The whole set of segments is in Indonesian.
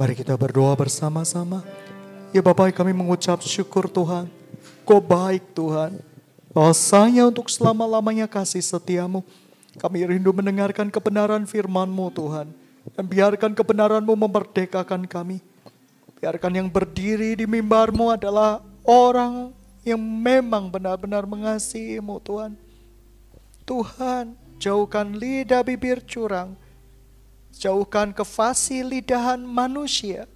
Mari kita berdoa bersama-sama. Ya Bapak kami mengucap syukur Tuhan. Kau baik Tuhan. Bahasanya untuk selama-lamanya kasih setiamu. Kami rindu mendengarkan kebenaran firman-Mu Tuhan. Dan biarkan kebenaran-Mu memerdekakan kami. Biarkan yang berdiri di mimbar-Mu adalah orang yang memang benar-benar mengasihi-Mu Tuhan. Tuhan, jauhkan lidah bibir curang. Jauhkan kefasih lidahan manusia.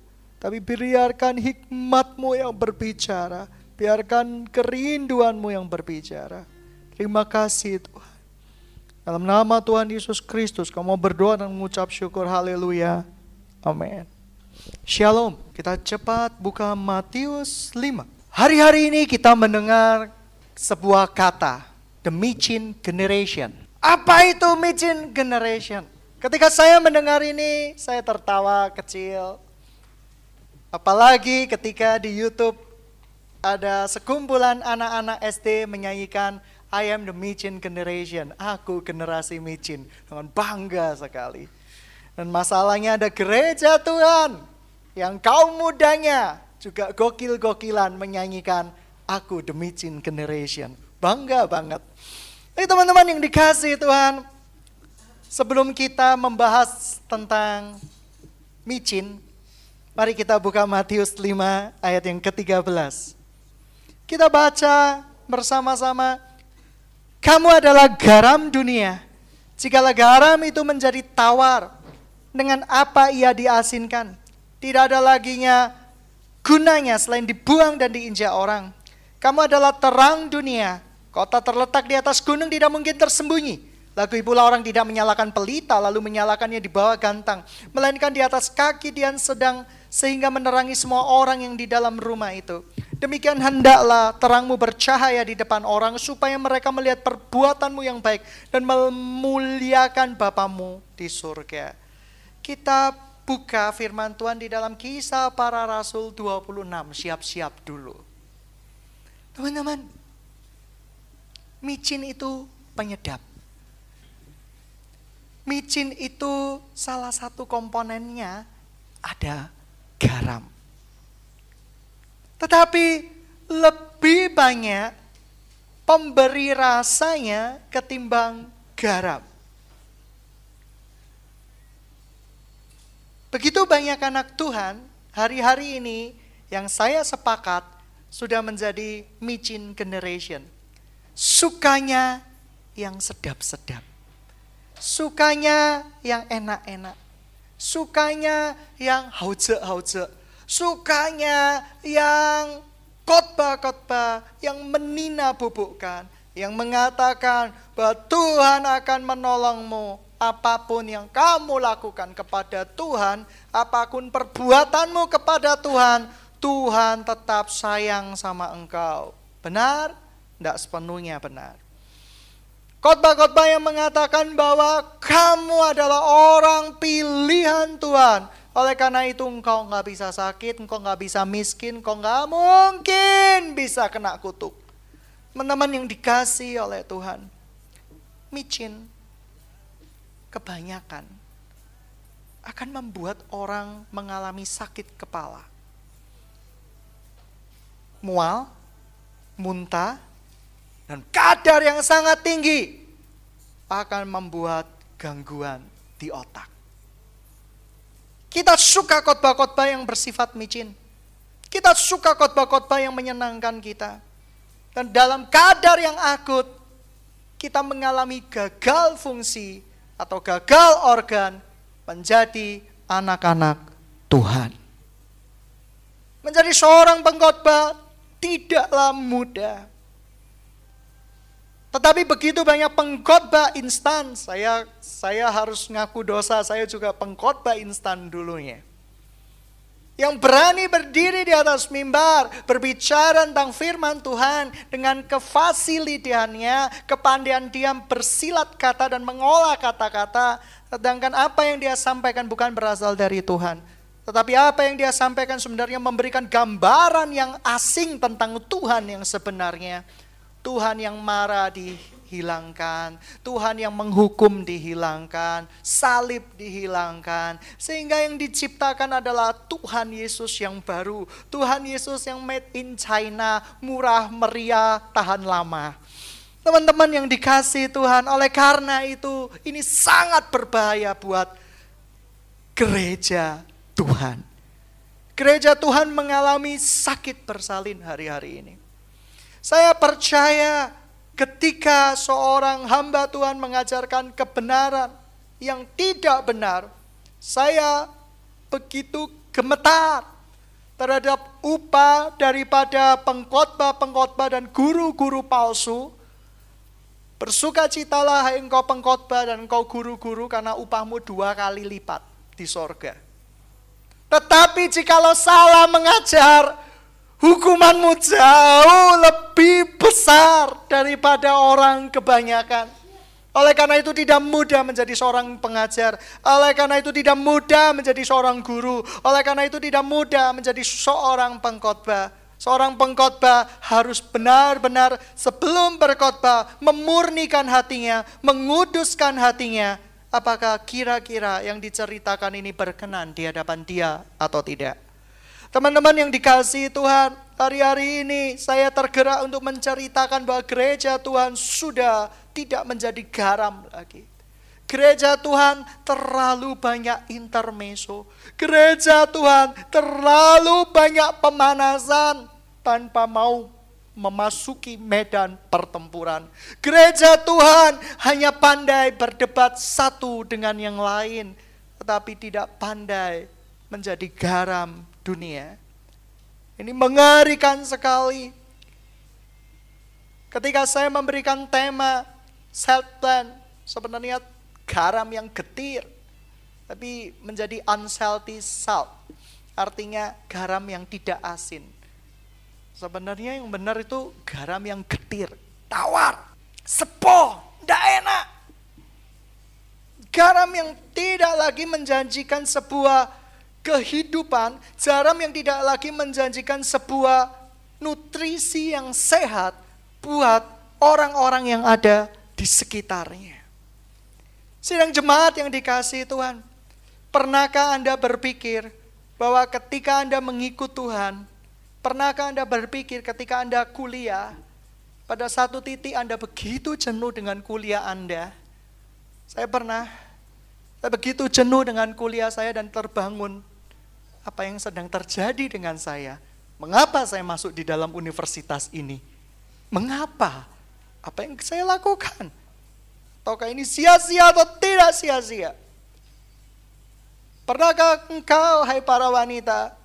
Tapi biarkan hikmat-Mu yang berbicara. Biarkan kerinduan-Mu yang berbicara. Terima kasih Tuhan. Dalam nama Tuhan Yesus Kristus, kamu berdoa dan mengucap syukur. Haleluya. Amin. Shalom. Kita cepat buka Matius 5. Hari-hari ini kita mendengar sebuah kata, the Michin generation. Apa itu Michin generation? Ketika saya mendengar ini, saya tertawa kecil. Apalagi ketika di YouTube ada sekumpulan anak-anak SD menyanyikan I am the Michin generation. Aku generasi Michin. Dengan bangga sekali. Dan masalahnya ada gereja Tuhan. Yang kaum mudanya juga gokil-gokilan menyanyikan Aku the Michin generation. Bangga banget. Ini teman-teman yang dikasih Tuhan. Sebelum kita membahas tentang micin, mari kita buka Matius 5 ayat yang ke-13. Kita baca bersama-sama kamu adalah garam dunia. Jikalau garam itu menjadi tawar, dengan apa ia diasinkan? Tidak ada laginya gunanya selain dibuang dan diinjak orang. Kamu adalah terang dunia. Kota terletak di atas gunung tidak mungkin tersembunyi. Lagu pula orang tidak menyalakan pelita lalu menyalakannya di bawah gantang. Melainkan di atas kaki dia sedang sehingga menerangi semua orang yang di dalam rumah itu. Demikian hendaklah terangmu bercahaya di depan orang supaya mereka melihat perbuatanmu yang baik dan memuliakan Bapamu di surga. Kita buka firman Tuhan di dalam kisah para rasul 26. Siap-siap dulu. Teman-teman, micin itu penyedap. Micin itu salah satu komponennya ada garam. Tetapi lebih banyak pemberi rasanya ketimbang garam. Begitu banyak anak Tuhan hari-hari ini yang saya sepakat sudah menjadi micin generation. Sukanya yang sedap-sedap. Sukanya yang enak-enak. Sukanya yang hauze-hauze sukanya yang khotbah-khotbah yang menina bubukkan, yang mengatakan bahwa Tuhan akan menolongmu apa pun yang kamu lakukan kepada Tuhan, apa pun perbuatanmu kepada Tuhan, Tuhan tetap sayang sama engkau. Benar? Tidak sepenuhnya benar. Khotbah-khotbah yang mengatakan bahwa kamu adalah orang pilihan Tuhan oleh karena itu engkau nggak bisa sakit, engkau nggak bisa miskin, engkau nggak mungkin bisa kena kutuk. Teman-teman yang dikasih oleh Tuhan, micin, kebanyakan akan membuat orang mengalami sakit kepala. Mual, muntah, dan kadar yang sangat tinggi akan membuat gangguan di otak. Kita suka khotbah-khotbah yang bersifat micin. Kita suka khotbah-khotbah yang menyenangkan kita. Dan dalam kadar yang akut, kita mengalami gagal fungsi atau gagal organ menjadi anak-anak Tuhan. Menjadi seorang pengkhotbah tidaklah mudah. Tetapi begitu banyak pengkhotbah instan, saya saya harus ngaku dosa, saya juga pengkhotbah instan dulunya. Yang berani berdiri di atas mimbar, berbicara tentang firman Tuhan dengan kefasilitannya, kepandaian dia bersilat kata dan mengolah kata-kata, sedangkan apa yang dia sampaikan bukan berasal dari Tuhan. Tetapi apa yang dia sampaikan sebenarnya memberikan gambaran yang asing tentang Tuhan yang sebenarnya Tuhan yang marah di dihilangkan, Tuhan yang menghukum dihilangkan, salib dihilangkan, sehingga yang diciptakan adalah Tuhan Yesus yang baru, Tuhan Yesus yang made in China, murah, meriah, tahan lama. Teman-teman yang dikasih Tuhan, oleh karena itu ini sangat berbahaya buat gereja Tuhan. Gereja Tuhan mengalami sakit bersalin hari-hari ini. Saya percaya ketika seorang hamba Tuhan mengajarkan kebenaran yang tidak benar, saya begitu gemetar terhadap upah daripada pengkhotbah-pengkhotbah dan guru-guru palsu. Bersukacitalah hai engkau pengkhotbah dan engkau guru-guru karena upahmu dua kali lipat di sorga. Tetapi jikalau salah mengajar, Hukumanmu jauh lebih besar daripada orang kebanyakan. Oleh karena itu tidak mudah menjadi seorang pengajar. Oleh karena itu tidak mudah menjadi seorang guru. Oleh karena itu tidak mudah menjadi seorang pengkhotbah. Seorang pengkhotbah harus benar-benar sebelum berkhotbah memurnikan hatinya, menguduskan hatinya. Apakah kira-kira yang diceritakan ini berkenan di hadapan dia atau tidak? Teman-teman yang dikasih Tuhan, hari-hari ini saya tergerak untuk menceritakan bahwa gereja Tuhan sudah tidak menjadi garam lagi. Gereja Tuhan terlalu banyak intermeso. Gereja Tuhan terlalu banyak pemanasan tanpa mau memasuki medan pertempuran. Gereja Tuhan hanya pandai berdebat satu dengan yang lain, tetapi tidak pandai menjadi garam dunia. Ini mengerikan sekali. Ketika saya memberikan tema self plan, sebenarnya garam yang getir, tapi menjadi unsalty salt. Artinya garam yang tidak asin. Sebenarnya yang benar itu garam yang getir, tawar, sepo, tidak enak. Garam yang tidak lagi menjanjikan sebuah kehidupan, garam yang tidak lagi menjanjikan sebuah nutrisi yang sehat buat orang-orang yang ada di sekitarnya. Sidang jemaat yang dikasih Tuhan, pernahkah Anda berpikir bahwa ketika Anda mengikut Tuhan, pernahkah Anda berpikir ketika Anda kuliah, pada satu titik Anda begitu jenuh dengan kuliah Anda. Saya pernah, saya begitu jenuh dengan kuliah saya dan terbangun apa yang sedang terjadi dengan saya? Mengapa saya masuk di dalam universitas ini? Mengapa? Apa yang saya lakukan? Ataukah ini sia-sia atau tidak sia-sia? Pernahkah engkau, hai para wanita,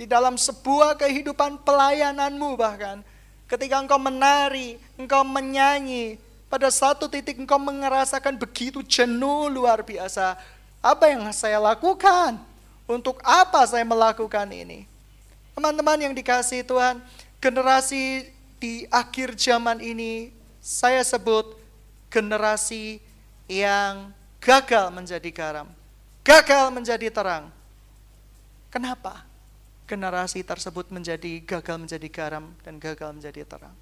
di dalam sebuah kehidupan pelayananmu bahkan, ketika engkau menari, engkau menyanyi, pada satu titik engkau merasakan begitu jenuh luar biasa. Apa yang saya lakukan? Untuk apa saya melakukan ini? Teman-teman yang dikasih Tuhan, generasi di akhir zaman ini saya sebut generasi yang gagal menjadi garam, gagal menjadi terang. Kenapa? Generasi tersebut menjadi gagal menjadi garam dan gagal menjadi terang.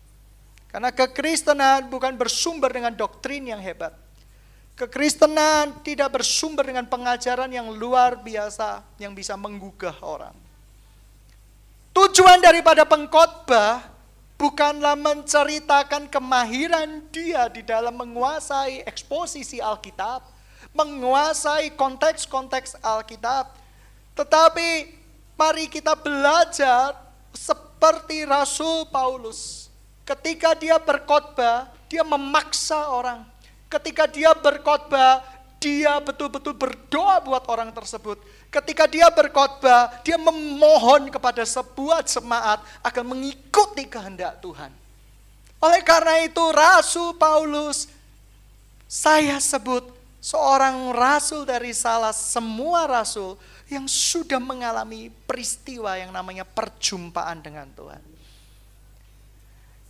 Karena kekristenan bukan bersumber dengan doktrin yang hebat, Kekristenan tidak bersumber dengan pengajaran yang luar biasa yang bisa menggugah orang. Tujuan daripada pengkhotbah bukanlah menceritakan kemahiran dia di dalam menguasai eksposisi Alkitab, menguasai konteks-konteks Alkitab, tetapi mari kita belajar seperti Rasul Paulus. Ketika dia berkhotbah, dia memaksa orang Ketika dia berkhotbah, dia betul-betul berdoa buat orang tersebut. Ketika dia berkhotbah, dia memohon kepada sebuah jemaat akan mengikuti kehendak Tuhan. Oleh karena itu, Rasul Paulus, saya sebut seorang rasul dari salah semua rasul yang sudah mengalami peristiwa yang namanya perjumpaan dengan Tuhan.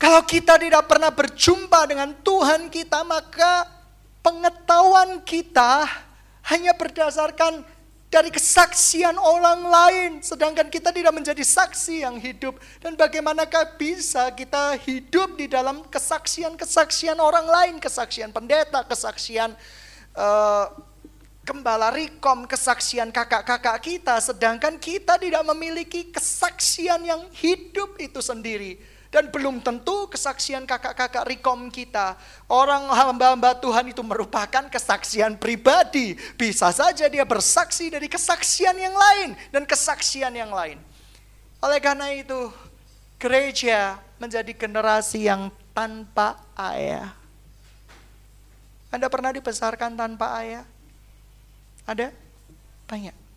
Kalau kita tidak pernah berjumpa dengan Tuhan kita, maka pengetahuan kita hanya berdasarkan dari kesaksian orang lain, sedangkan kita tidak menjadi saksi yang hidup. Dan bagaimanakah bisa kita hidup di dalam kesaksian-kesaksian orang lain, kesaksian pendeta, kesaksian uh, gembala rikom, kesaksian kakak-kakak kita, sedangkan kita tidak memiliki kesaksian yang hidup itu sendiri. Dan belum tentu kesaksian kakak-kakak rekom kita. Orang hamba-hamba Tuhan itu merupakan kesaksian pribadi. Bisa saja dia bersaksi dari kesaksian yang lain dan kesaksian yang lain. Oleh karena itu, gereja menjadi generasi yang tanpa ayah. Anda pernah dibesarkan tanpa ayah? Ada? Banyak.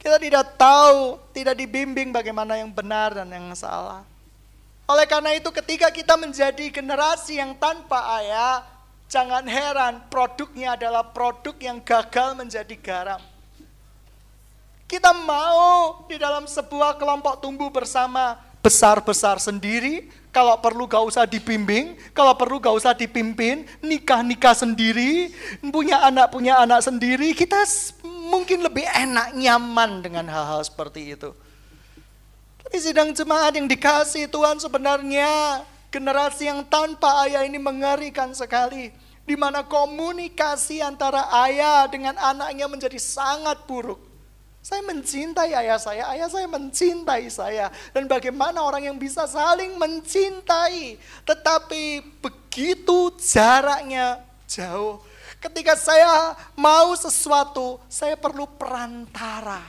Kita tidak tahu, tidak dibimbing bagaimana yang benar dan yang salah. Oleh karena itu ketika kita menjadi generasi yang tanpa ayah, jangan heran produknya adalah produk yang gagal menjadi garam. Kita mau di dalam sebuah kelompok tumbuh bersama besar-besar sendiri, kalau perlu gak usah dibimbing, kalau perlu gak usah dipimpin, nikah-nikah sendiri, punya anak punya anak sendiri, kita mungkin lebih enak nyaman dengan hal-hal seperti itu. Di sidang jemaat yang dikasih Tuhan sebenarnya generasi yang tanpa ayah ini mengerikan sekali. Di mana komunikasi antara ayah dengan anaknya menjadi sangat buruk. Saya mencintai ayah saya, ayah saya mencintai saya. Dan bagaimana orang yang bisa saling mencintai. Tetapi begitu jaraknya jauh. Ketika saya mau sesuatu, saya perlu perantara.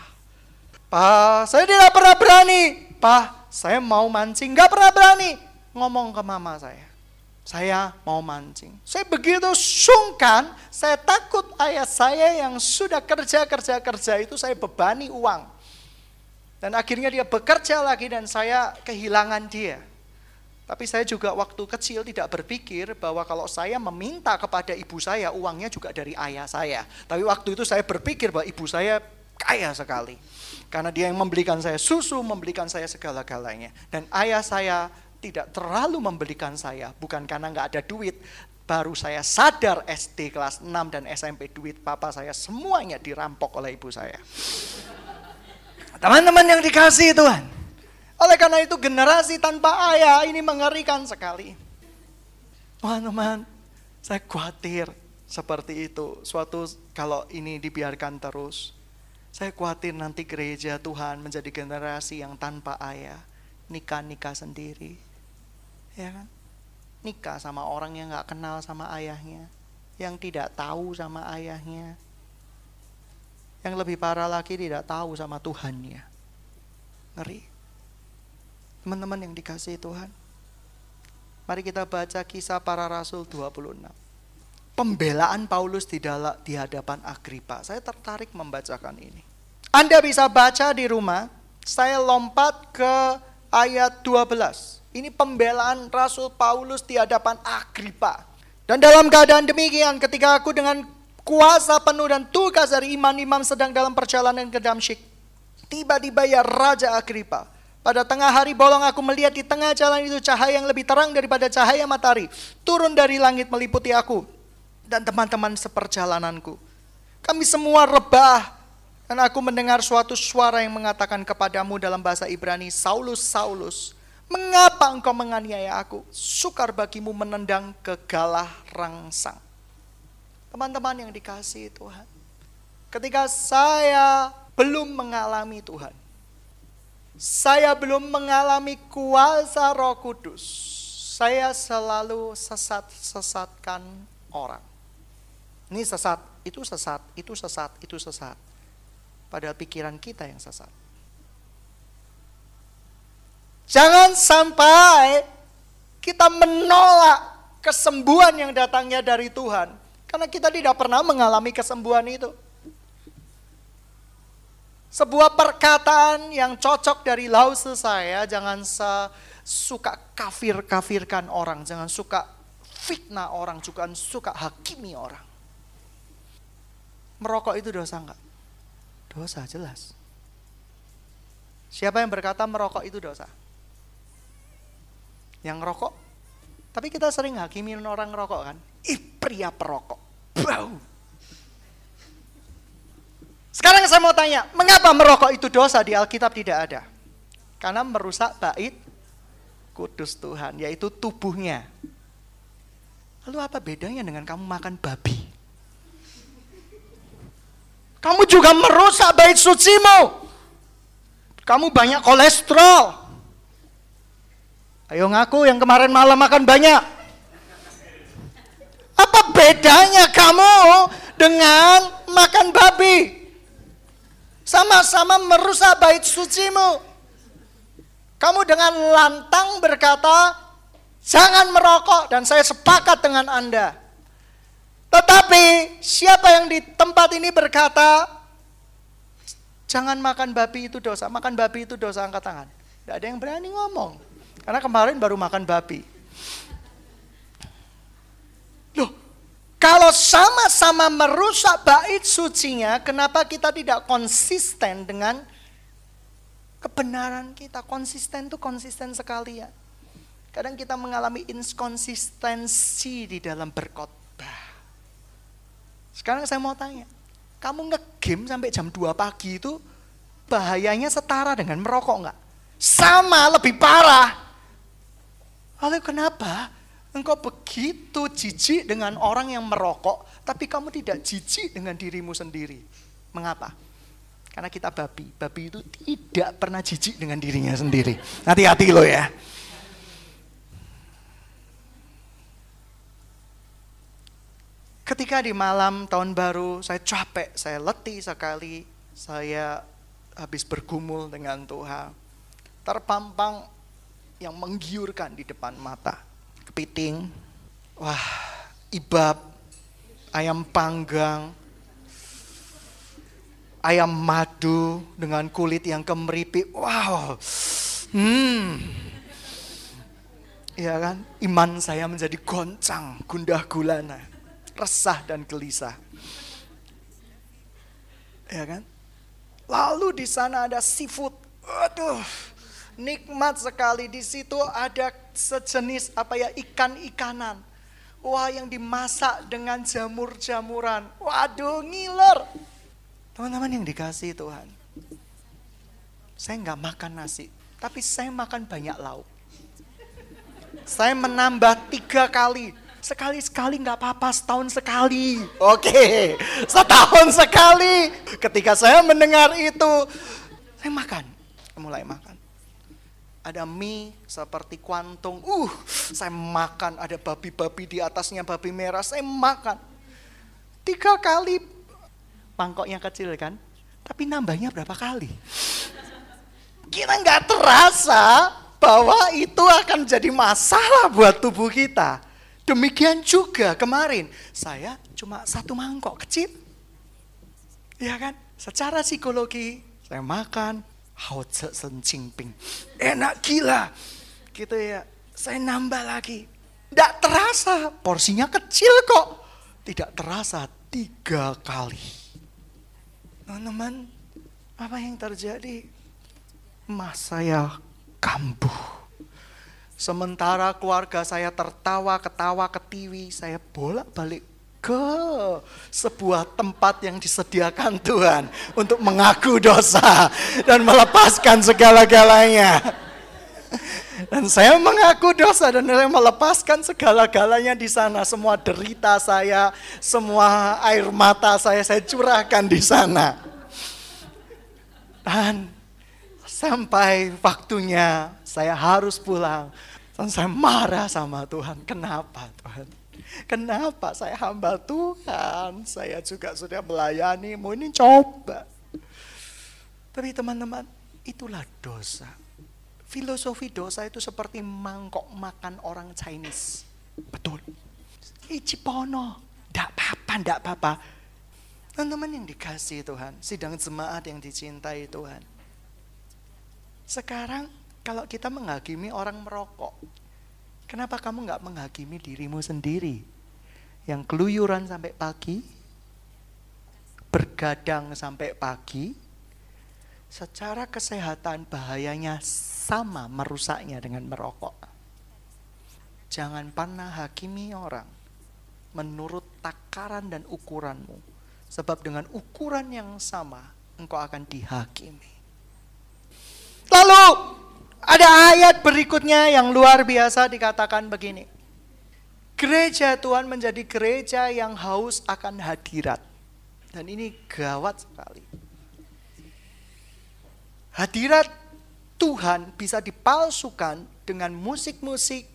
Pak, saya tidak pernah berani. Pak, saya mau mancing. Gak pernah berani ngomong ke mama saya. Saya mau mancing. Saya begitu sungkan, saya takut ayah saya yang sudah kerja-kerja-kerja itu saya bebani uang. Dan akhirnya dia bekerja lagi dan saya kehilangan dia. Tapi saya juga waktu kecil tidak berpikir bahwa kalau saya meminta kepada ibu saya, uangnya juga dari ayah saya. Tapi waktu itu saya berpikir bahwa ibu saya kaya sekali. Karena dia yang membelikan saya susu, membelikan saya segala-galanya. Dan ayah saya tidak terlalu membelikan saya, bukan karena nggak ada duit. Baru saya sadar SD kelas 6 dan SMP duit papa saya semuanya dirampok oleh ibu saya. Teman-teman yang dikasih Tuhan. Oleh karena itu generasi tanpa ayah ini mengerikan sekali. Teman-teman, saya khawatir seperti itu. Suatu kalau ini dibiarkan terus, saya khawatir nanti gereja Tuhan menjadi generasi yang tanpa ayah. Nikah-nikah sendiri. Ya kan? Nikah sama orang yang gak kenal sama ayahnya. Yang tidak tahu sama ayahnya. Yang lebih parah lagi tidak tahu sama Tuhannya. Ngeri. Teman-teman yang dikasih Tuhan. Mari kita baca kisah para rasul 26 pembelaan Paulus di, dalam, di hadapan Agripa. Saya tertarik membacakan ini. Anda bisa baca di rumah, saya lompat ke ayat 12. Ini pembelaan Rasul Paulus di hadapan Agripa. Dan dalam keadaan demikian ketika aku dengan kuasa penuh dan tugas dari imam-imam sedang dalam perjalanan ke Damsyik. Tiba-tiba ya Raja Agripa. Pada tengah hari bolong aku melihat di tengah jalan itu cahaya yang lebih terang daripada cahaya matahari. Turun dari langit meliputi aku dan teman-teman seperjalananku. Kami semua rebah dan aku mendengar suatu suara yang mengatakan kepadamu dalam bahasa Ibrani, Saulus, Saulus, mengapa engkau menganiaya aku? Sukar bagimu menendang ke galah rangsang. Teman-teman yang dikasih Tuhan, ketika saya belum mengalami Tuhan, saya belum mengalami kuasa roh kudus, saya selalu sesat-sesatkan orang. Ini sesat, itu sesat, itu sesat, itu sesat. Padahal pikiran kita yang sesat. Jangan sampai kita menolak kesembuhan yang datangnya dari Tuhan. Karena kita tidak pernah mengalami kesembuhan itu. Sebuah perkataan yang cocok dari lause saya, jangan suka kafir-kafirkan orang, jangan suka fitnah orang, jangan suka hakimi orang. Merokok itu dosa enggak? Dosa jelas. Siapa yang berkata merokok itu dosa? Yang rokok? Tapi kita sering hakimin orang rokok kan? Ih pria perokok. Bau. Sekarang saya mau tanya, mengapa merokok itu dosa di Alkitab tidak ada? Karena merusak bait kudus Tuhan, yaitu tubuhnya. Lalu apa bedanya dengan kamu makan babi? Kamu juga merusak bait sucimu. Kamu banyak kolesterol. Ayo ngaku yang kemarin malam makan banyak. Apa bedanya kamu dengan makan babi? Sama-sama merusak bait sucimu. Kamu dengan lantang berkata, jangan merokok dan saya sepakat dengan Anda. Tetapi siapa yang di tempat ini berkata, jangan makan babi itu dosa, makan babi itu dosa angkat tangan. Tidak ada yang berani ngomong. Karena kemarin baru makan babi. Loh, kalau sama-sama merusak bait sucinya, kenapa kita tidak konsisten dengan kebenaran kita? Konsisten itu konsisten sekali ya. Kadang kita mengalami inkonsistensi di dalam berkhotbah. Sekarang saya mau tanya, kamu nge-game sampai jam 2 pagi itu bahayanya setara dengan merokok nggak? Sama, lebih parah. Lalu kenapa engkau begitu jijik dengan orang yang merokok, tapi kamu tidak jijik dengan dirimu sendiri? Mengapa? Karena kita babi. Babi itu tidak pernah jijik dengan dirinya sendiri. Hati-hati loh ya. Ketika di malam tahun baru saya capek, saya letih sekali, saya habis bergumul dengan Tuhan. Terpampang yang menggiurkan di depan mata. Kepiting, wah ibab, ayam panggang, ayam madu dengan kulit yang kemeripik. Wow, hmm, ya kan? Iman saya menjadi goncang, gundah gulana resah dan gelisah. Ya kan? Lalu di sana ada seafood. Aduh, nikmat sekali di situ ada sejenis apa ya ikan-ikanan. Wah yang dimasak dengan jamur-jamuran. Waduh ngiler. Teman-teman yang dikasih Tuhan. Saya nggak makan nasi, tapi saya makan banyak lauk. Saya menambah tiga kali Sekali-sekali nggak apa-apa, setahun sekali. Oke, setahun sekali. Ketika saya mendengar itu, saya makan, mulai makan. Ada mie seperti kuantung, uh, saya makan. Ada babi-babi di atasnya, babi merah, saya makan. Tiga kali, mangkoknya kecil kan, tapi nambahnya berapa kali? Kita nggak terasa bahwa itu akan jadi masalah buat tubuh kita. Demikian juga kemarin, saya cuma satu mangkok kecil. Ya kan? Secara psikologi, saya makan, haoce ping. Enak gila. Gitu ya. Saya nambah lagi. Tidak terasa, porsinya kecil kok. Tidak terasa tiga kali. Teman-teman, apa yang terjadi? Mas saya kambuh Sementara keluarga saya tertawa, ketawa, ketiwi, saya bolak-balik ke sebuah tempat yang disediakan Tuhan untuk mengaku dosa dan melepaskan segala-galanya. Dan saya mengaku dosa dan saya melepaskan segala-galanya di sana. Semua derita saya, semua air mata saya, saya curahkan di sana. Dan sampai waktunya saya harus pulang dan saya marah sama Tuhan. Kenapa Tuhan? Kenapa saya hamba Tuhan? Saya juga sudah melayani, mau ini coba. Tapi teman-teman, itulah dosa. Filosofi dosa itu seperti mangkok makan orang Chinese. Betul. Ichipono. Tidak apa-apa, tidak apa-apa. Teman-teman yang dikasih Tuhan, sidang jemaat yang dicintai Tuhan. Sekarang kalau kita menghakimi orang merokok, kenapa kamu nggak menghakimi dirimu sendiri? Yang keluyuran sampai pagi, bergadang sampai pagi, secara kesehatan bahayanya sama merusaknya dengan merokok. Jangan pernah hakimi orang menurut takaran dan ukuranmu. Sebab dengan ukuran yang sama, engkau akan dihakimi. Lalu, ada ayat berikutnya yang luar biasa dikatakan begini. Gereja Tuhan menjadi gereja yang haus akan hadirat. Dan ini gawat sekali. Hadirat Tuhan bisa dipalsukan dengan musik-musik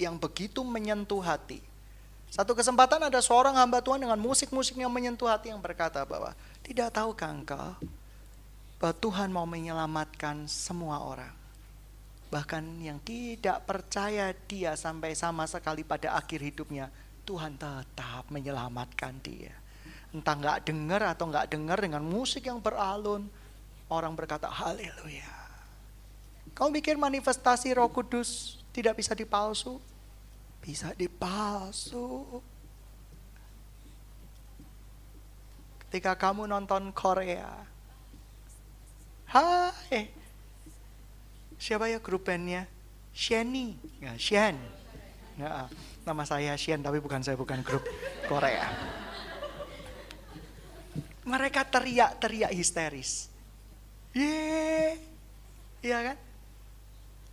yang begitu menyentuh hati. Satu kesempatan ada seorang hamba Tuhan dengan musik-musik yang menyentuh hati yang berkata bahwa tidak tahukah engkau bahwa Tuhan mau menyelamatkan semua orang. Bahkan yang tidak percaya dia sampai sama sekali pada akhir hidupnya, Tuhan tetap menyelamatkan dia. Entah nggak dengar atau nggak dengar dengan musik yang beralun, orang berkata haleluya. Kau mikir manifestasi roh kudus tidak bisa dipalsu? Bisa dipalsu. Ketika kamu nonton Korea, hai, siapa ya grup bandnya? Shani, ya, Shen. Ya, nama saya Shen tapi bukan saya bukan grup Korea. Mereka teriak-teriak histeris. Ye, iya kan?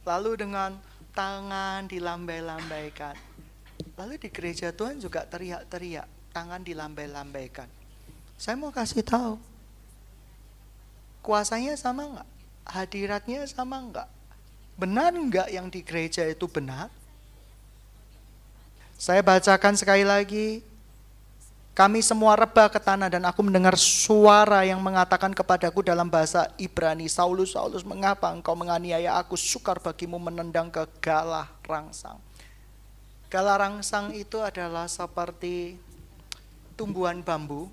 Lalu dengan tangan dilambai-lambaikan. Lalu di gereja Tuhan juga teriak-teriak, tangan dilambai-lambaikan. Saya mau kasih tahu, kuasanya sama enggak? Hadiratnya sama enggak? Benar enggak yang di gereja itu benar? Saya bacakan sekali lagi, kami semua rebah ke tanah dan aku mendengar suara yang mengatakan kepadaku dalam bahasa Ibrani, Saulus, Saulus, mengapa engkau menganiaya aku? Sukar bagimu menendang ke galah rangsang. Galah rangsang itu adalah seperti tumbuhan bambu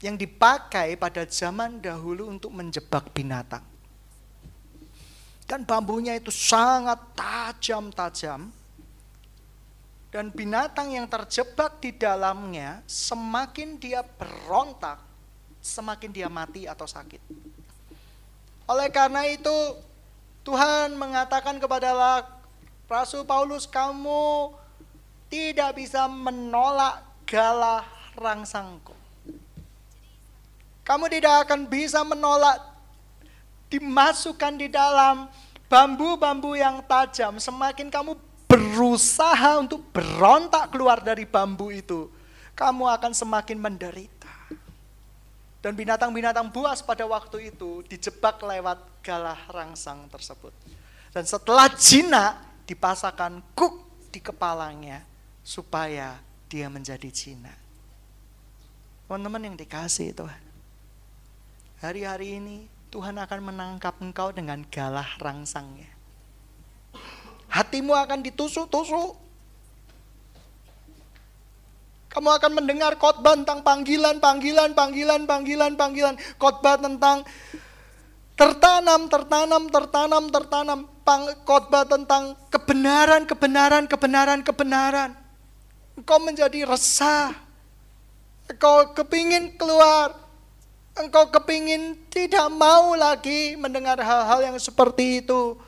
yang dipakai pada zaman dahulu untuk menjebak binatang. Dan bambunya itu sangat tajam-tajam dan binatang yang terjebak di dalamnya, semakin dia berontak, semakin dia mati atau sakit. Oleh karena itu, Tuhan mengatakan kepada Rasul Paulus, kamu tidak bisa menolak galah rangsangku. Kamu tidak akan bisa menolak dimasukkan di dalam bambu-bambu yang tajam. Semakin kamu berusaha untuk berontak keluar dari bambu itu, kamu akan semakin menderita. Dan binatang-binatang buas pada waktu itu dijebak lewat galah rangsang tersebut. Dan setelah jinak dipasangkan kuk di kepalanya supaya dia menjadi jinak. Teman-teman yang dikasih Tuhan. Hari-hari ini Tuhan akan menangkap engkau dengan galah rangsangnya. Hatimu akan ditusuk-tusuk. Kamu akan mendengar khotbah tentang panggilan, panggilan, panggilan, panggilan, panggilan. Khotbah tentang tertanam, tertanam, tertanam, tertanam. Khotbah tentang kebenaran, kebenaran, kebenaran, kebenaran. Engkau menjadi resah. Engkau kepingin keluar. Engkau kepingin tidak mau lagi mendengar hal-hal yang seperti itu.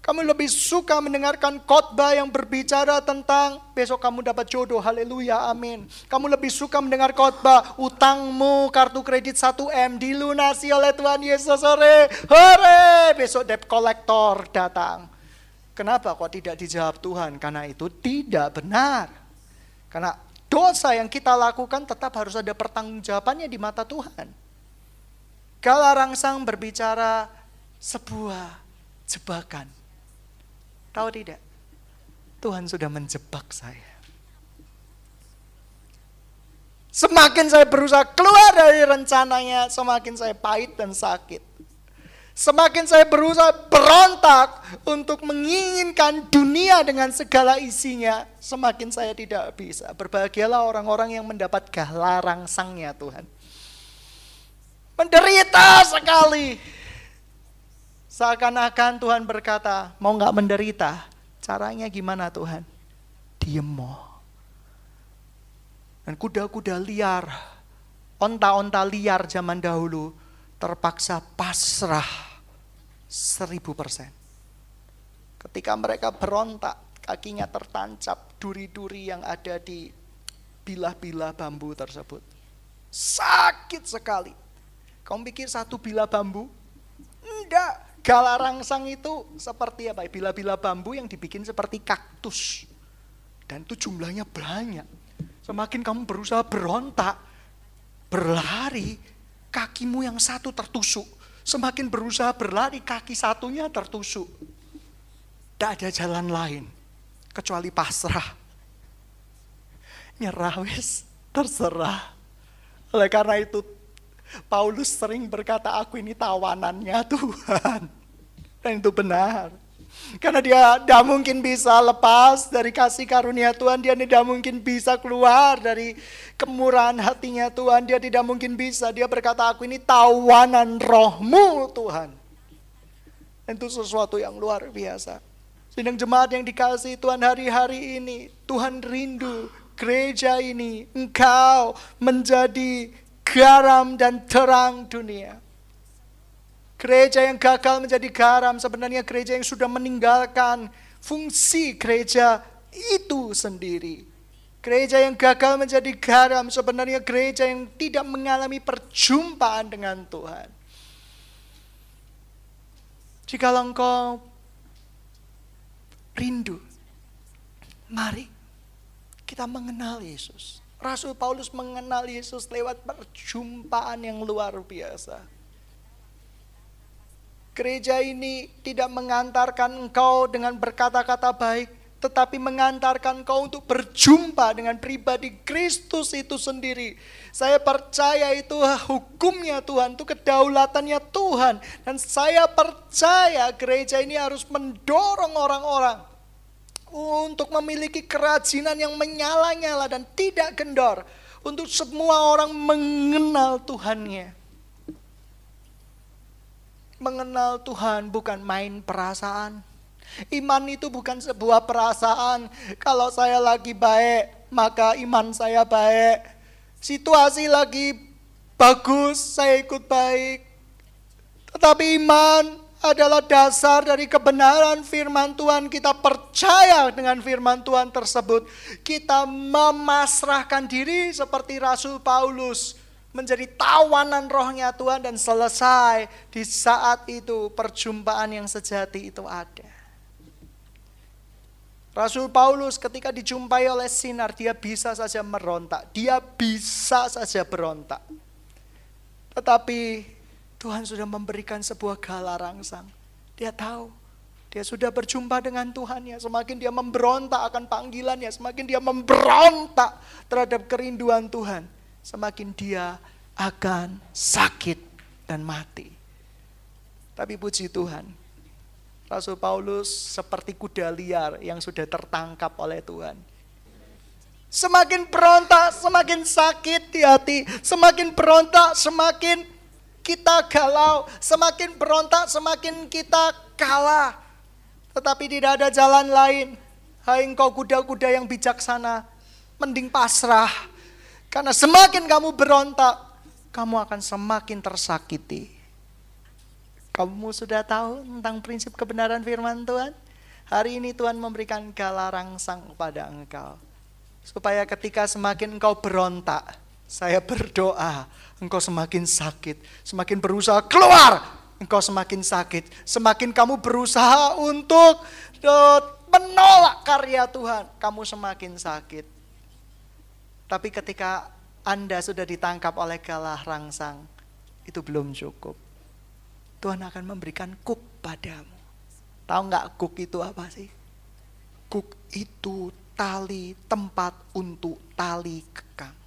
Kamu lebih suka mendengarkan khotbah yang berbicara tentang besok kamu dapat jodoh, haleluya, amin. Kamu lebih suka mendengar khotbah utangmu kartu kredit 1M dilunasi oleh Tuhan Yesus sore, hore, besok debt collector datang. Kenapa kok tidak dijawab Tuhan? Karena itu tidak benar. Karena dosa yang kita lakukan tetap harus ada pertanggungjawabannya di mata Tuhan. Kala rangsang berbicara sebuah jebakan Tahu tidak? Tuhan sudah menjebak saya. Semakin saya berusaha keluar dari rencananya, semakin saya pahit dan sakit. Semakin saya berusaha berontak untuk menginginkan dunia dengan segala isinya, semakin saya tidak bisa. Berbahagialah orang-orang yang mendapat galarang sangnya Tuhan. Menderita sekali Seakan-akan Tuhan berkata, mau nggak menderita? Caranya gimana Tuhan? Diem mau. Dan kuda-kuda liar, onta-onta liar zaman dahulu terpaksa pasrah seribu persen. Ketika mereka berontak, kakinya tertancap duri-duri yang ada di bilah-bilah bambu tersebut. Sakit sekali. Kamu pikir satu bila bambu? Enggak. Gala rangsang itu seperti apa? Bila-bila bambu yang dibikin seperti kaktus. Dan itu jumlahnya banyak. Semakin kamu berusaha berontak, berlari, kakimu yang satu tertusuk. Semakin berusaha berlari, kaki satunya tertusuk. Tidak ada jalan lain kecuali pasrah. Nyerah wis, terserah. Oleh karena itu Paulus sering berkata aku ini tawanannya Tuhan. Dan itu benar. Karena dia tidak mungkin bisa lepas dari kasih karunia Tuhan. Dia tidak mungkin bisa keluar dari kemurahan hatinya Tuhan. Dia tidak mungkin bisa. Dia berkata aku ini tawanan rohmu Tuhan. Itu sesuatu yang luar biasa. Sidang jemaat yang dikasih Tuhan hari-hari ini, Tuhan rindu gereja ini, engkau menjadi garam dan terang dunia. Gereja yang gagal menjadi garam sebenarnya gereja yang sudah meninggalkan fungsi gereja itu sendiri. Gereja yang gagal menjadi garam sebenarnya gereja yang tidak mengalami perjumpaan dengan Tuhan. Jika engkau rindu. Mari kita mengenal Yesus. Rasul Paulus mengenal Yesus lewat perjumpaan yang luar biasa. Gereja ini tidak mengantarkan engkau dengan berkata-kata baik, tetapi mengantarkan engkau untuk berjumpa dengan pribadi Kristus itu sendiri. Saya percaya itu hukumnya Tuhan, itu kedaulatannya Tuhan. Dan saya percaya gereja ini harus mendorong orang-orang untuk memiliki kerajinan yang menyala-nyala dan tidak kendor. Untuk semua orang mengenal Tuhannya. Mengenal Tuhan bukan main perasaan. Iman itu bukan sebuah perasaan. Kalau saya lagi baik, maka iman saya baik. Situasi lagi bagus, saya ikut baik. Tetapi iman adalah dasar dari kebenaran firman Tuhan. Kita percaya dengan firman Tuhan tersebut. Kita memasrahkan diri seperti Rasul Paulus. Menjadi tawanan rohnya Tuhan dan selesai di saat itu perjumpaan yang sejati itu ada. Rasul Paulus ketika dijumpai oleh sinar, dia bisa saja merontak. Dia bisa saja berontak. Tetapi Tuhan sudah memberikan sebuah gala rangsang. Dia tahu, dia sudah berjumpa dengan Tuhan ya. Semakin dia memberontak akan panggilannya, semakin dia memberontak terhadap kerinduan Tuhan, semakin dia akan sakit dan mati. Tapi puji Tuhan, Rasul Paulus seperti kuda liar yang sudah tertangkap oleh Tuhan. Semakin berontak, semakin sakit di hati. Semakin berontak, semakin kita galau, semakin berontak, semakin kita kalah. Tetapi tidak ada jalan lain. Hai engkau kuda-kuda yang bijaksana, mending pasrah. Karena semakin kamu berontak, kamu akan semakin tersakiti. Kamu sudah tahu tentang prinsip kebenaran firman Tuhan? Hari ini Tuhan memberikan gala rangsang kepada engkau. Supaya ketika semakin engkau berontak, saya berdoa, engkau semakin sakit, semakin berusaha keluar, engkau semakin sakit, semakin kamu berusaha untuk uh, menolak karya Tuhan, kamu semakin sakit. Tapi ketika Anda sudah ditangkap oleh galah rangsang, itu belum cukup. Tuhan akan memberikan kuk padamu. Tahu nggak kuk itu apa sih? Kuk itu tali tempat untuk tali kekang.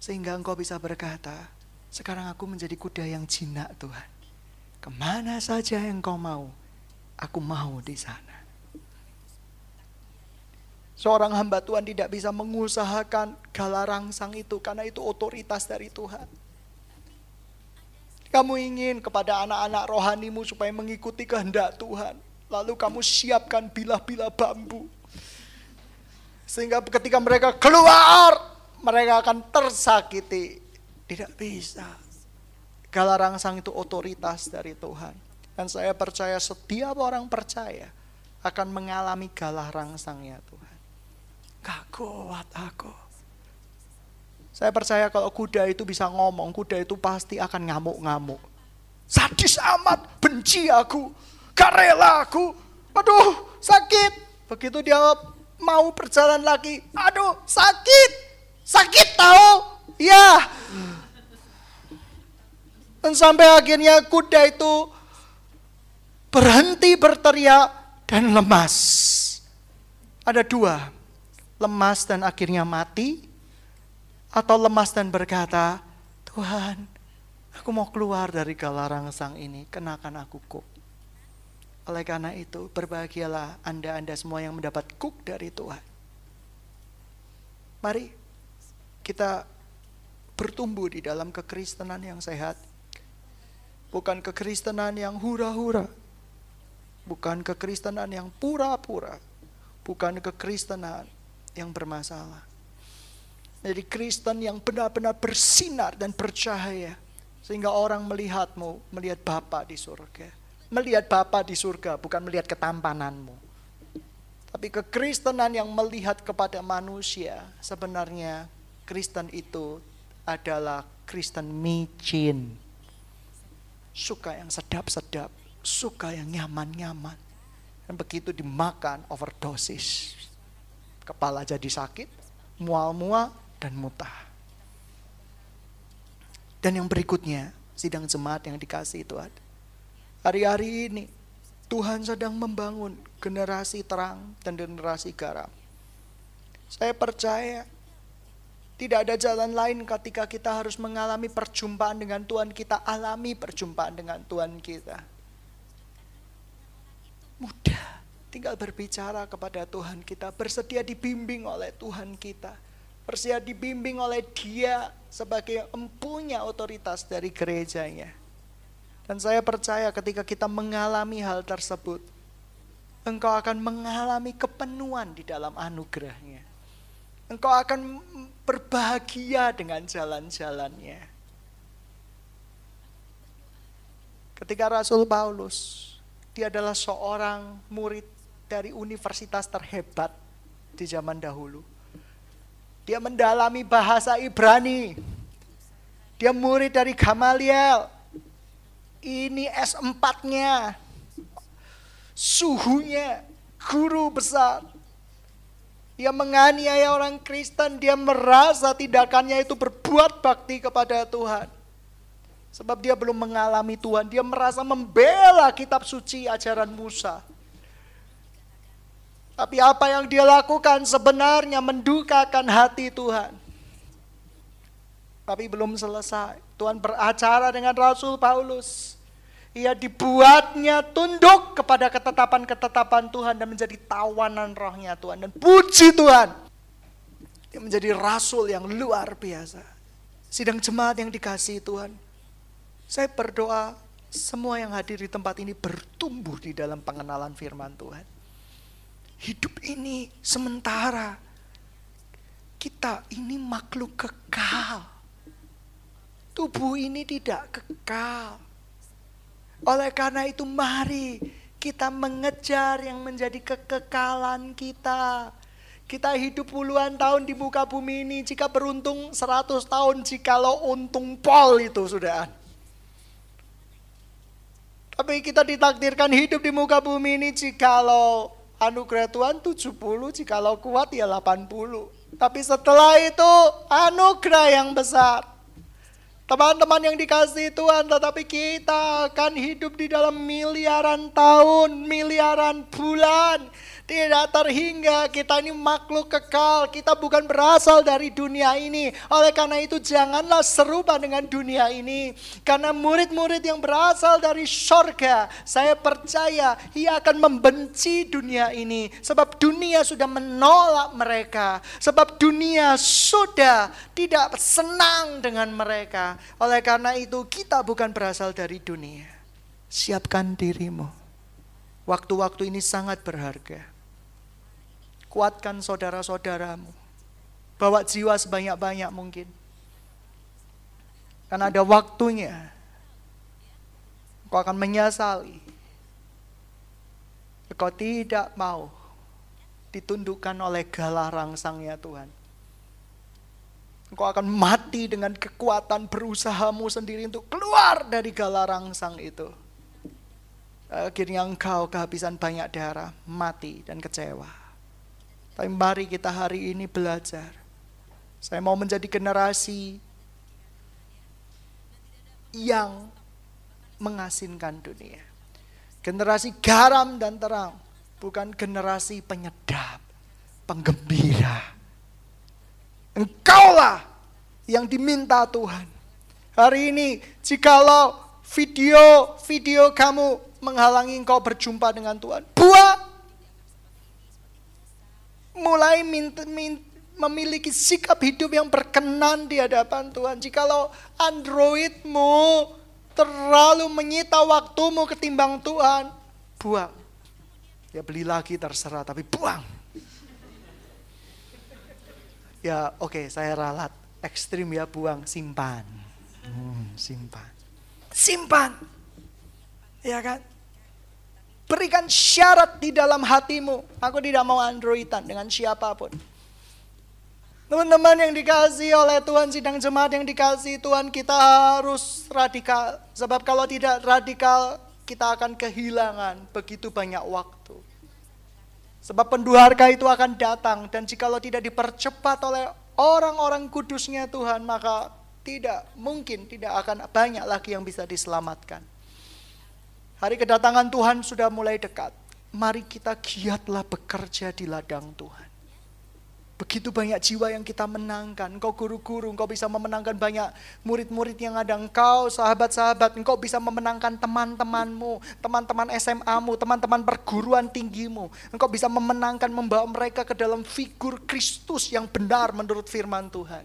Sehingga engkau bisa berkata, sekarang aku menjadi kuda yang jinak Tuhan. Ke mana saja yang engkau mau, aku mau di sana. Seorang hamba Tuhan tidak bisa mengusahakan galarang sang itu karena itu otoritas dari Tuhan. Kamu ingin kepada anak-anak rohanimu supaya mengikuti kehendak Tuhan. Lalu kamu siapkan bilah-bilah bambu. Sehingga ketika mereka keluar mereka akan tersakiti. Tidak bisa. Galarangsang itu otoritas dari Tuhan. Dan saya percaya setiap orang percaya akan mengalami galah rangsangnya Tuhan. Gak kuat aku. Saya percaya kalau kuda itu bisa ngomong, kuda itu pasti akan ngamuk-ngamuk. Sadis amat, benci aku, gak rela aku. Aduh, sakit. Begitu dia mau berjalan lagi, aduh, sakit. Sakit tahu? Ya. Dan sampai akhirnya kuda itu berhenti berteriak dan lemas. Ada dua, lemas dan akhirnya mati, atau lemas dan berkata, Tuhan, aku mau keluar dari galarang sang ini, kenakan aku kuk. Oleh karena itu, berbahagialah Anda-Anda semua yang mendapat kuk dari Tuhan. Mari kita bertumbuh di dalam kekristenan yang sehat. Bukan kekristenan yang hura-hura. Bukan kekristenan yang pura-pura. Bukan kekristenan yang bermasalah. Jadi Kristen yang benar-benar bersinar dan bercahaya. Sehingga orang melihatmu, melihat Bapa di surga. Melihat Bapa di surga, bukan melihat ketampananmu. Tapi kekristenan yang melihat kepada manusia, sebenarnya Kristen itu adalah Kristen micin. Suka yang sedap-sedap, suka yang nyaman-nyaman. Dan begitu dimakan overdosis. Kepala jadi sakit, mual-mual, dan mutah. Dan yang berikutnya, sidang jemaat yang dikasih Tuhan. Hari-hari ini Tuhan sedang membangun generasi terang dan generasi garam. Saya percaya tidak ada jalan lain ketika kita harus mengalami perjumpaan dengan Tuhan, kita alami perjumpaan dengan Tuhan kita. Mudah, tinggal berbicara kepada Tuhan kita, bersedia dibimbing oleh Tuhan kita bersedia dibimbing oleh dia sebagai empunya otoritas dari gerejanya. Dan saya percaya ketika kita mengalami hal tersebut, engkau akan mengalami kepenuhan di dalam anugerahnya. Engkau akan berbahagia dengan jalan-jalannya. Ketika Rasul Paulus, dia adalah seorang murid dari universitas terhebat di zaman dahulu dia mendalami bahasa Ibrani. Dia murid dari Gamaliel. Ini S4-nya. Suhunya guru besar. Dia menganiaya orang Kristen, dia merasa tindakannya itu berbuat bakti kepada Tuhan. Sebab dia belum mengalami Tuhan, dia merasa membela kitab suci ajaran Musa. Tapi apa yang dia lakukan sebenarnya mendukakan hati Tuhan. Tapi belum selesai. Tuhan beracara dengan Rasul Paulus. Ia dibuatnya tunduk kepada ketetapan-ketetapan Tuhan dan menjadi tawanan rohnya Tuhan. Dan puji Tuhan. Dia menjadi rasul yang luar biasa. Sidang jemaat yang dikasih Tuhan. Saya berdoa semua yang hadir di tempat ini bertumbuh di dalam pengenalan firman Tuhan hidup ini sementara. Kita ini makhluk kekal. Tubuh ini tidak kekal. Oleh karena itu mari kita mengejar yang menjadi kekekalan kita. Kita hidup puluhan tahun di muka bumi ini. Jika beruntung 100 tahun, jikalau untung pol itu sudah. Tapi kita ditakdirkan hidup di muka bumi ini jikalau anugerah Tuhan 70, jikalau kuat ya 80. Tapi setelah itu anugerah yang besar. Teman-teman yang dikasih Tuhan, tetapi kita akan hidup di dalam miliaran tahun, miliaran bulan tidak terhingga. Kita ini makhluk kekal. Kita bukan berasal dari dunia ini. Oleh karena itu janganlah serupa dengan dunia ini. Karena murid-murid yang berasal dari sorga. Saya percaya ia akan membenci dunia ini. Sebab dunia sudah menolak mereka. Sebab dunia sudah tidak senang dengan mereka. Oleh karena itu kita bukan berasal dari dunia. Siapkan dirimu. Waktu-waktu ini sangat berharga. Kuatkan saudara-saudaramu. Bawa jiwa sebanyak-banyak mungkin. Karena ada waktunya. Kau akan menyesali. Kau tidak mau ditundukkan oleh galah rangsangnya Tuhan. Engkau akan mati dengan kekuatan berusahamu sendiri untuk keluar dari galarang sang itu. Akhirnya engkau kehabisan banyak darah, mati dan kecewa. Tapi mari kita hari ini belajar. Saya mau menjadi generasi yang mengasinkan dunia. Generasi garam dan terang, bukan generasi penyedap, penggembira Engkaulah yang diminta Tuhan. Hari ini, jikalau video-video kamu menghalangi engkau berjumpa dengan Tuhan, buang. Mulai minta, minta, memiliki sikap hidup yang berkenan di hadapan Tuhan. Jikalau Androidmu terlalu menyita waktumu ketimbang Tuhan, buang. Ya beli lagi terserah, tapi buang. Ya oke okay, saya ralat. Ekstrim ya buang, simpan. Hmm, simpan. Simpan. Ya kan? Berikan syarat di dalam hatimu. Aku tidak mau androidan dengan siapa pun. Teman-teman yang dikasih oleh Tuhan, sidang jemaat yang dikasih Tuhan, kita harus radikal. Sebab kalau tidak radikal, kita akan kehilangan begitu banyak waktu. Sebab penduharga itu akan datang dan jikalau tidak dipercepat oleh orang-orang kudusnya Tuhan maka tidak mungkin tidak akan banyak lagi yang bisa diselamatkan. Hari kedatangan Tuhan sudah mulai dekat. Mari kita giatlah bekerja di ladang Tuhan. Begitu banyak jiwa yang kita menangkan. Engkau guru-guru, engkau bisa memenangkan banyak murid-murid yang ada. Engkau sahabat-sahabat, engkau bisa memenangkan teman-temanmu, teman-teman SMA-mu, teman-teman perguruan tinggimu. Engkau bisa memenangkan, membawa mereka ke dalam figur Kristus yang benar menurut firman Tuhan.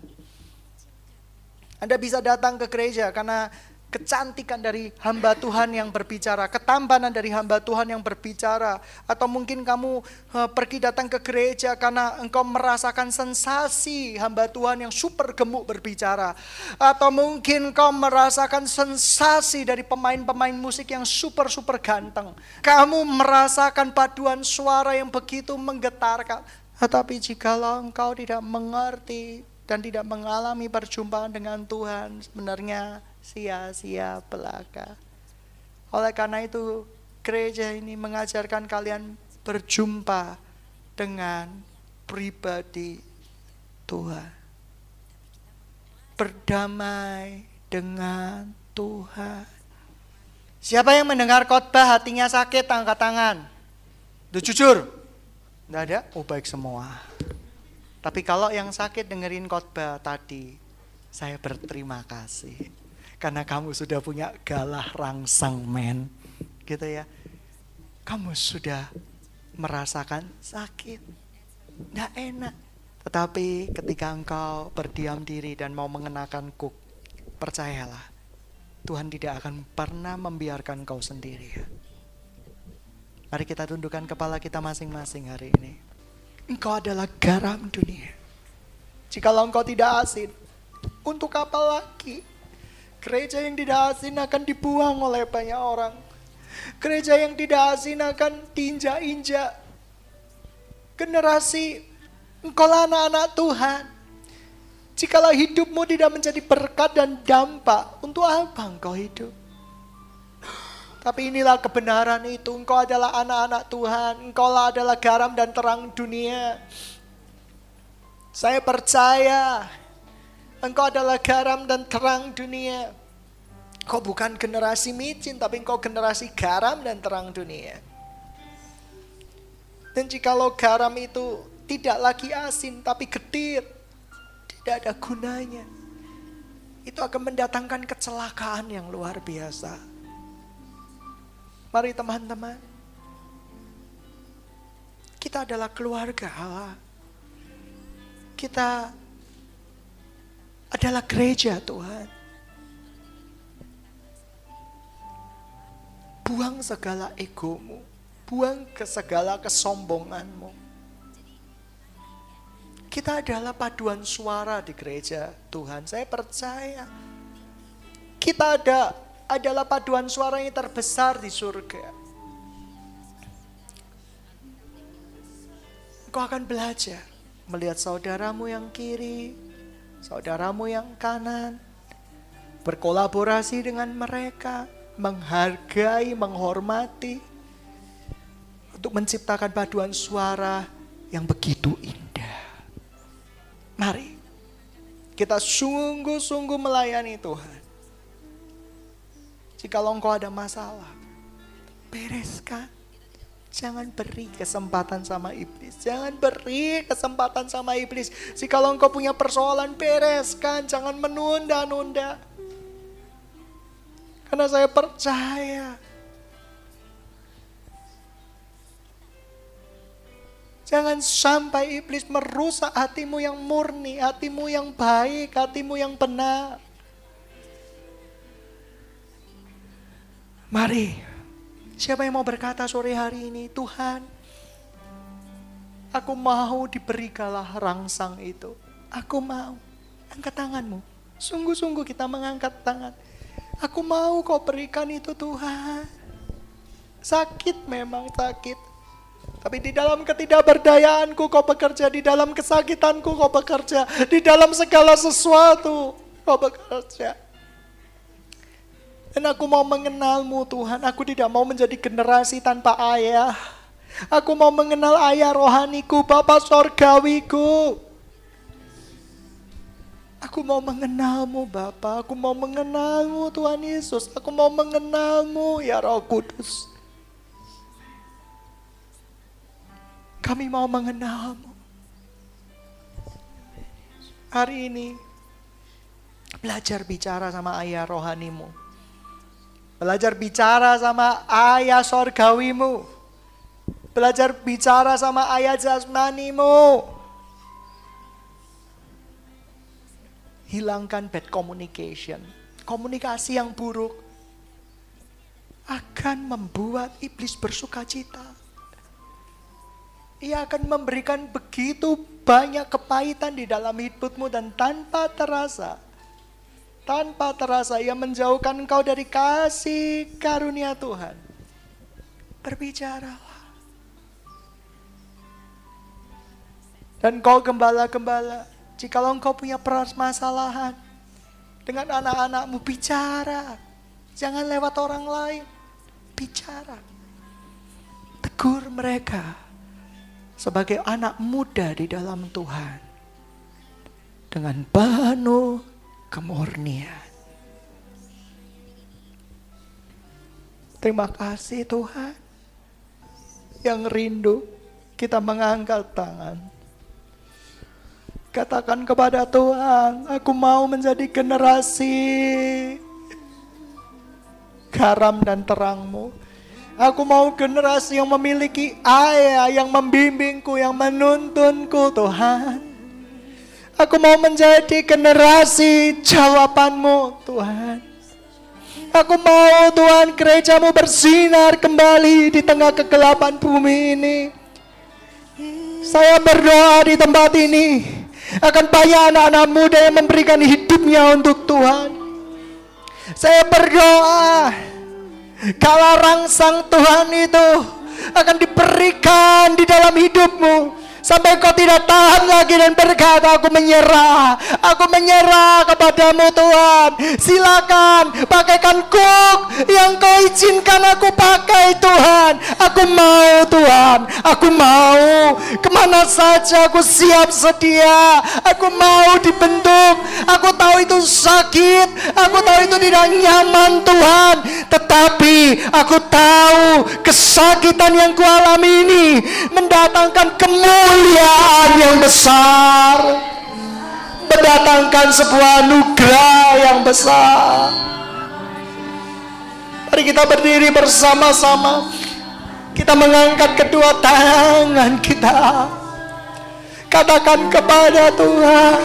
Anda bisa datang ke gereja karena kecantikan dari hamba Tuhan yang berbicara, ketampanan dari hamba Tuhan yang berbicara, atau mungkin kamu uh, pergi datang ke gereja karena engkau merasakan sensasi hamba Tuhan yang super gemuk berbicara, atau mungkin kau merasakan sensasi dari pemain-pemain musik yang super super ganteng. Kamu merasakan paduan suara yang begitu menggetarkan. Tetapi jikalau engkau tidak mengerti dan tidak mengalami perjumpaan dengan Tuhan, sebenarnya sia-sia belaka. Oleh karena itu, gereja ini mengajarkan kalian berjumpa dengan pribadi Tuhan. Berdamai dengan Tuhan. Siapa yang mendengar khotbah hatinya sakit, angkat tangan. Itu jujur. Tidak ada? Oh baik semua. Tapi kalau yang sakit dengerin khotbah tadi, saya berterima kasih karena kamu sudah punya galah rangsang men. Gitu ya. Kamu sudah merasakan sakit. Tidak enak. Tetapi ketika engkau berdiam diri dan mau mengenakan kuk, percayalah, Tuhan tidak akan pernah membiarkan kau sendiri. Mari kita tundukkan kepala kita masing-masing hari ini. Engkau adalah garam dunia. Jikalau engkau tidak asin, untuk apa lagi Gereja yang tidak asin akan dibuang oleh banyak orang. Gereja yang tidak asin akan diinjak-injak. Generasi engkau anak-anak Tuhan. Jikalau hidupmu tidak menjadi berkat dan dampak, untuk apa engkau hidup? Tapi inilah kebenaran itu. Engkau adalah anak-anak Tuhan. Engkau adalah garam dan terang dunia. Saya percaya Engkau adalah garam dan terang dunia. Kau bukan generasi micin, tapi engkau generasi garam dan terang dunia. Dan jikalau garam itu tidak lagi asin, tapi getir, tidak ada gunanya. Itu akan mendatangkan kecelakaan yang luar biasa. Mari teman-teman, kita adalah keluarga Allah. Kita adalah gereja Tuhan. Buang segala egomu, buang ke segala kesombonganmu. Kita adalah paduan suara di gereja Tuhan. Saya percaya kita ada adalah paduan suara yang terbesar di surga. Kau akan belajar melihat saudaramu yang kiri, saudaramu yang kanan, berkolaborasi dengan mereka, menghargai, menghormati, untuk menciptakan paduan suara yang begitu indah. Mari kita sungguh-sungguh melayani Tuhan. Jika engkau ada masalah, bereskan. Jangan beri kesempatan sama iblis. Jangan beri kesempatan sama iblis. Jika engkau punya persoalan, bereskan. Jangan menunda-nunda. Karena saya percaya Jangan sampai iblis merusak hatimu yang murni, hatimu yang baik, hatimu yang benar. Mari, siapa yang mau berkata sore hari ini, Tuhan, aku mau diberikanlah rangsang itu. Aku mau. Angkat tanganmu. Sungguh-sungguh kita mengangkat tangan. Aku mau kau berikan itu Tuhan. Sakit memang sakit. Tapi di dalam ketidakberdayaanku kau bekerja, di dalam kesakitanku kau bekerja, di dalam segala sesuatu kau bekerja. Dan aku mau mengenalmu Tuhan, aku tidak mau menjadi generasi tanpa ayah. Aku mau mengenal ayah rohaniku, Bapak sorgawiku. Aku mau mengenalmu Bapak, aku mau mengenalmu Tuhan Yesus, aku mau mengenalmu ya Roh Kudus. Kami mau mengenalmu. Hari ini, belajar bicara sama ayah rohanimu. Belajar bicara sama ayah sorgawimu. Belajar bicara sama ayah jasmanimu. Hilangkan bad communication. Komunikasi yang buruk akan membuat iblis bersuka cita. Ia akan memberikan begitu banyak kepahitan di dalam hidupmu dan tanpa terasa, tanpa terasa ia menjauhkan engkau dari kasih karunia Tuhan. Berbicaralah. Dan kau gembala-gembala, jika engkau punya permasalahan dengan anak-anakmu, bicara. Jangan lewat orang lain, bicara. Tegur mereka sebagai anak muda di dalam Tuhan dengan penuh kemurnian. Terima kasih Tuhan yang rindu kita mengangkat tangan. Katakan kepada Tuhan, aku mau menjadi generasi garam dan terangmu Aku mau generasi yang memiliki ayah yang membimbingku, yang menuntunku Tuhan. Aku mau menjadi generasi jawabanmu Tuhan. Aku mau Tuhan gerejamu bersinar kembali di tengah kegelapan bumi ini. Saya berdoa di tempat ini akan banyak anak-anak muda yang memberikan hidupnya untuk Tuhan. Saya berdoa kalau rangsang Tuhan itu akan diberikan di dalam hidupmu sampai kau tidak tahan lagi dan berkata aku menyerah. Aku menyerah kepadamu Tuhan. Silakan pakaikan kuk yang kau izinkan aku pakai Tuhan. Aku mau Tuhan. Aku mau. Ke mana saja aku siap sedia aku mau dibentuk. Aku tahu itu sakit. Aku tahu itu tidak nyaman Tuhan. Tetapi aku tahu kesakitan yang kualami ini mendatangkan kemuliaan kemuliaan yang besar mendatangkan sebuah anugerah yang besar. Mari kita berdiri bersama-sama. Kita mengangkat kedua tangan kita. Katakan kepada Tuhan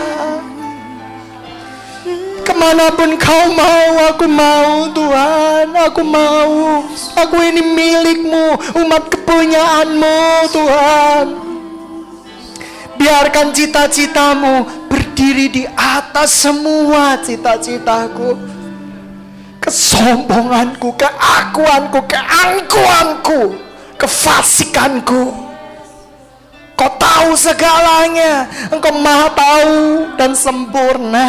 ke mana pun kau mau aku mau Tuhan. Aku mau. Aku ini milikmu umat kepunyaanmu Tuhan Biarkan cita-citamu berdiri di atas semua cita-citaku. Kesombonganku, keakuanku, keangkuanku, kefasikanku. Engkau tahu segalanya. Engkau maha tahu dan sempurna.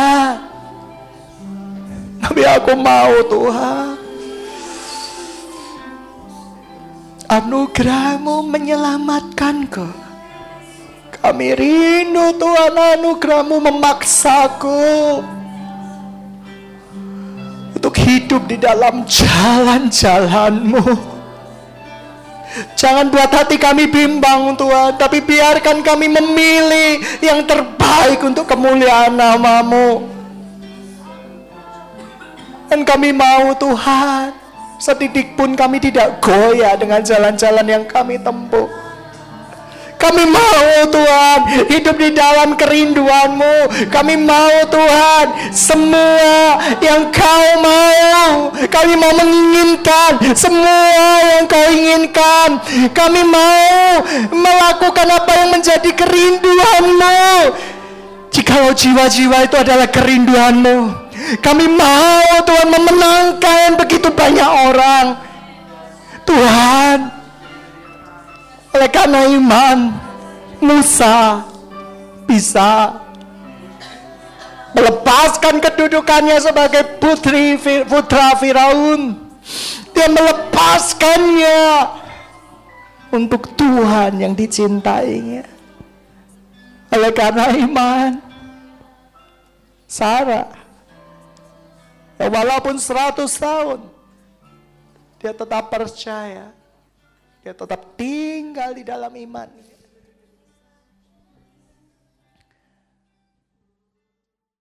Tapi aku mau Tuhan. Anugerahmu menyelamatkanku. Kami rindu Tuhan anugerahmu memaksaku untuk hidup di dalam jalan-jalanmu. Jangan buat hati kami bimbang Tuhan, tapi biarkan kami memilih yang terbaik untuk kemuliaan namamu. Dan kami mau Tuhan, setitik pun kami tidak goyah dengan jalan-jalan yang kami tempuh. Kami mau Tuhan hidup di dalam kerinduanmu. Kami mau Tuhan semua yang kau mau. Kami mau menginginkan semua yang kau inginkan. Kami mau melakukan apa yang menjadi kerinduanmu. Jikalau jiwa-jiwa itu adalah kerinduanmu. Kami mau Tuhan memenangkan begitu banyak orang. Tuhan, oleh karena iman, Musa bisa melepaskan kedudukannya sebagai putri putra Firaun. Dia melepaskannya untuk Tuhan yang dicintainya. Oleh karena iman, Sarah, ya walaupun 100 tahun, dia tetap percaya dia tetap tinggal di dalam iman.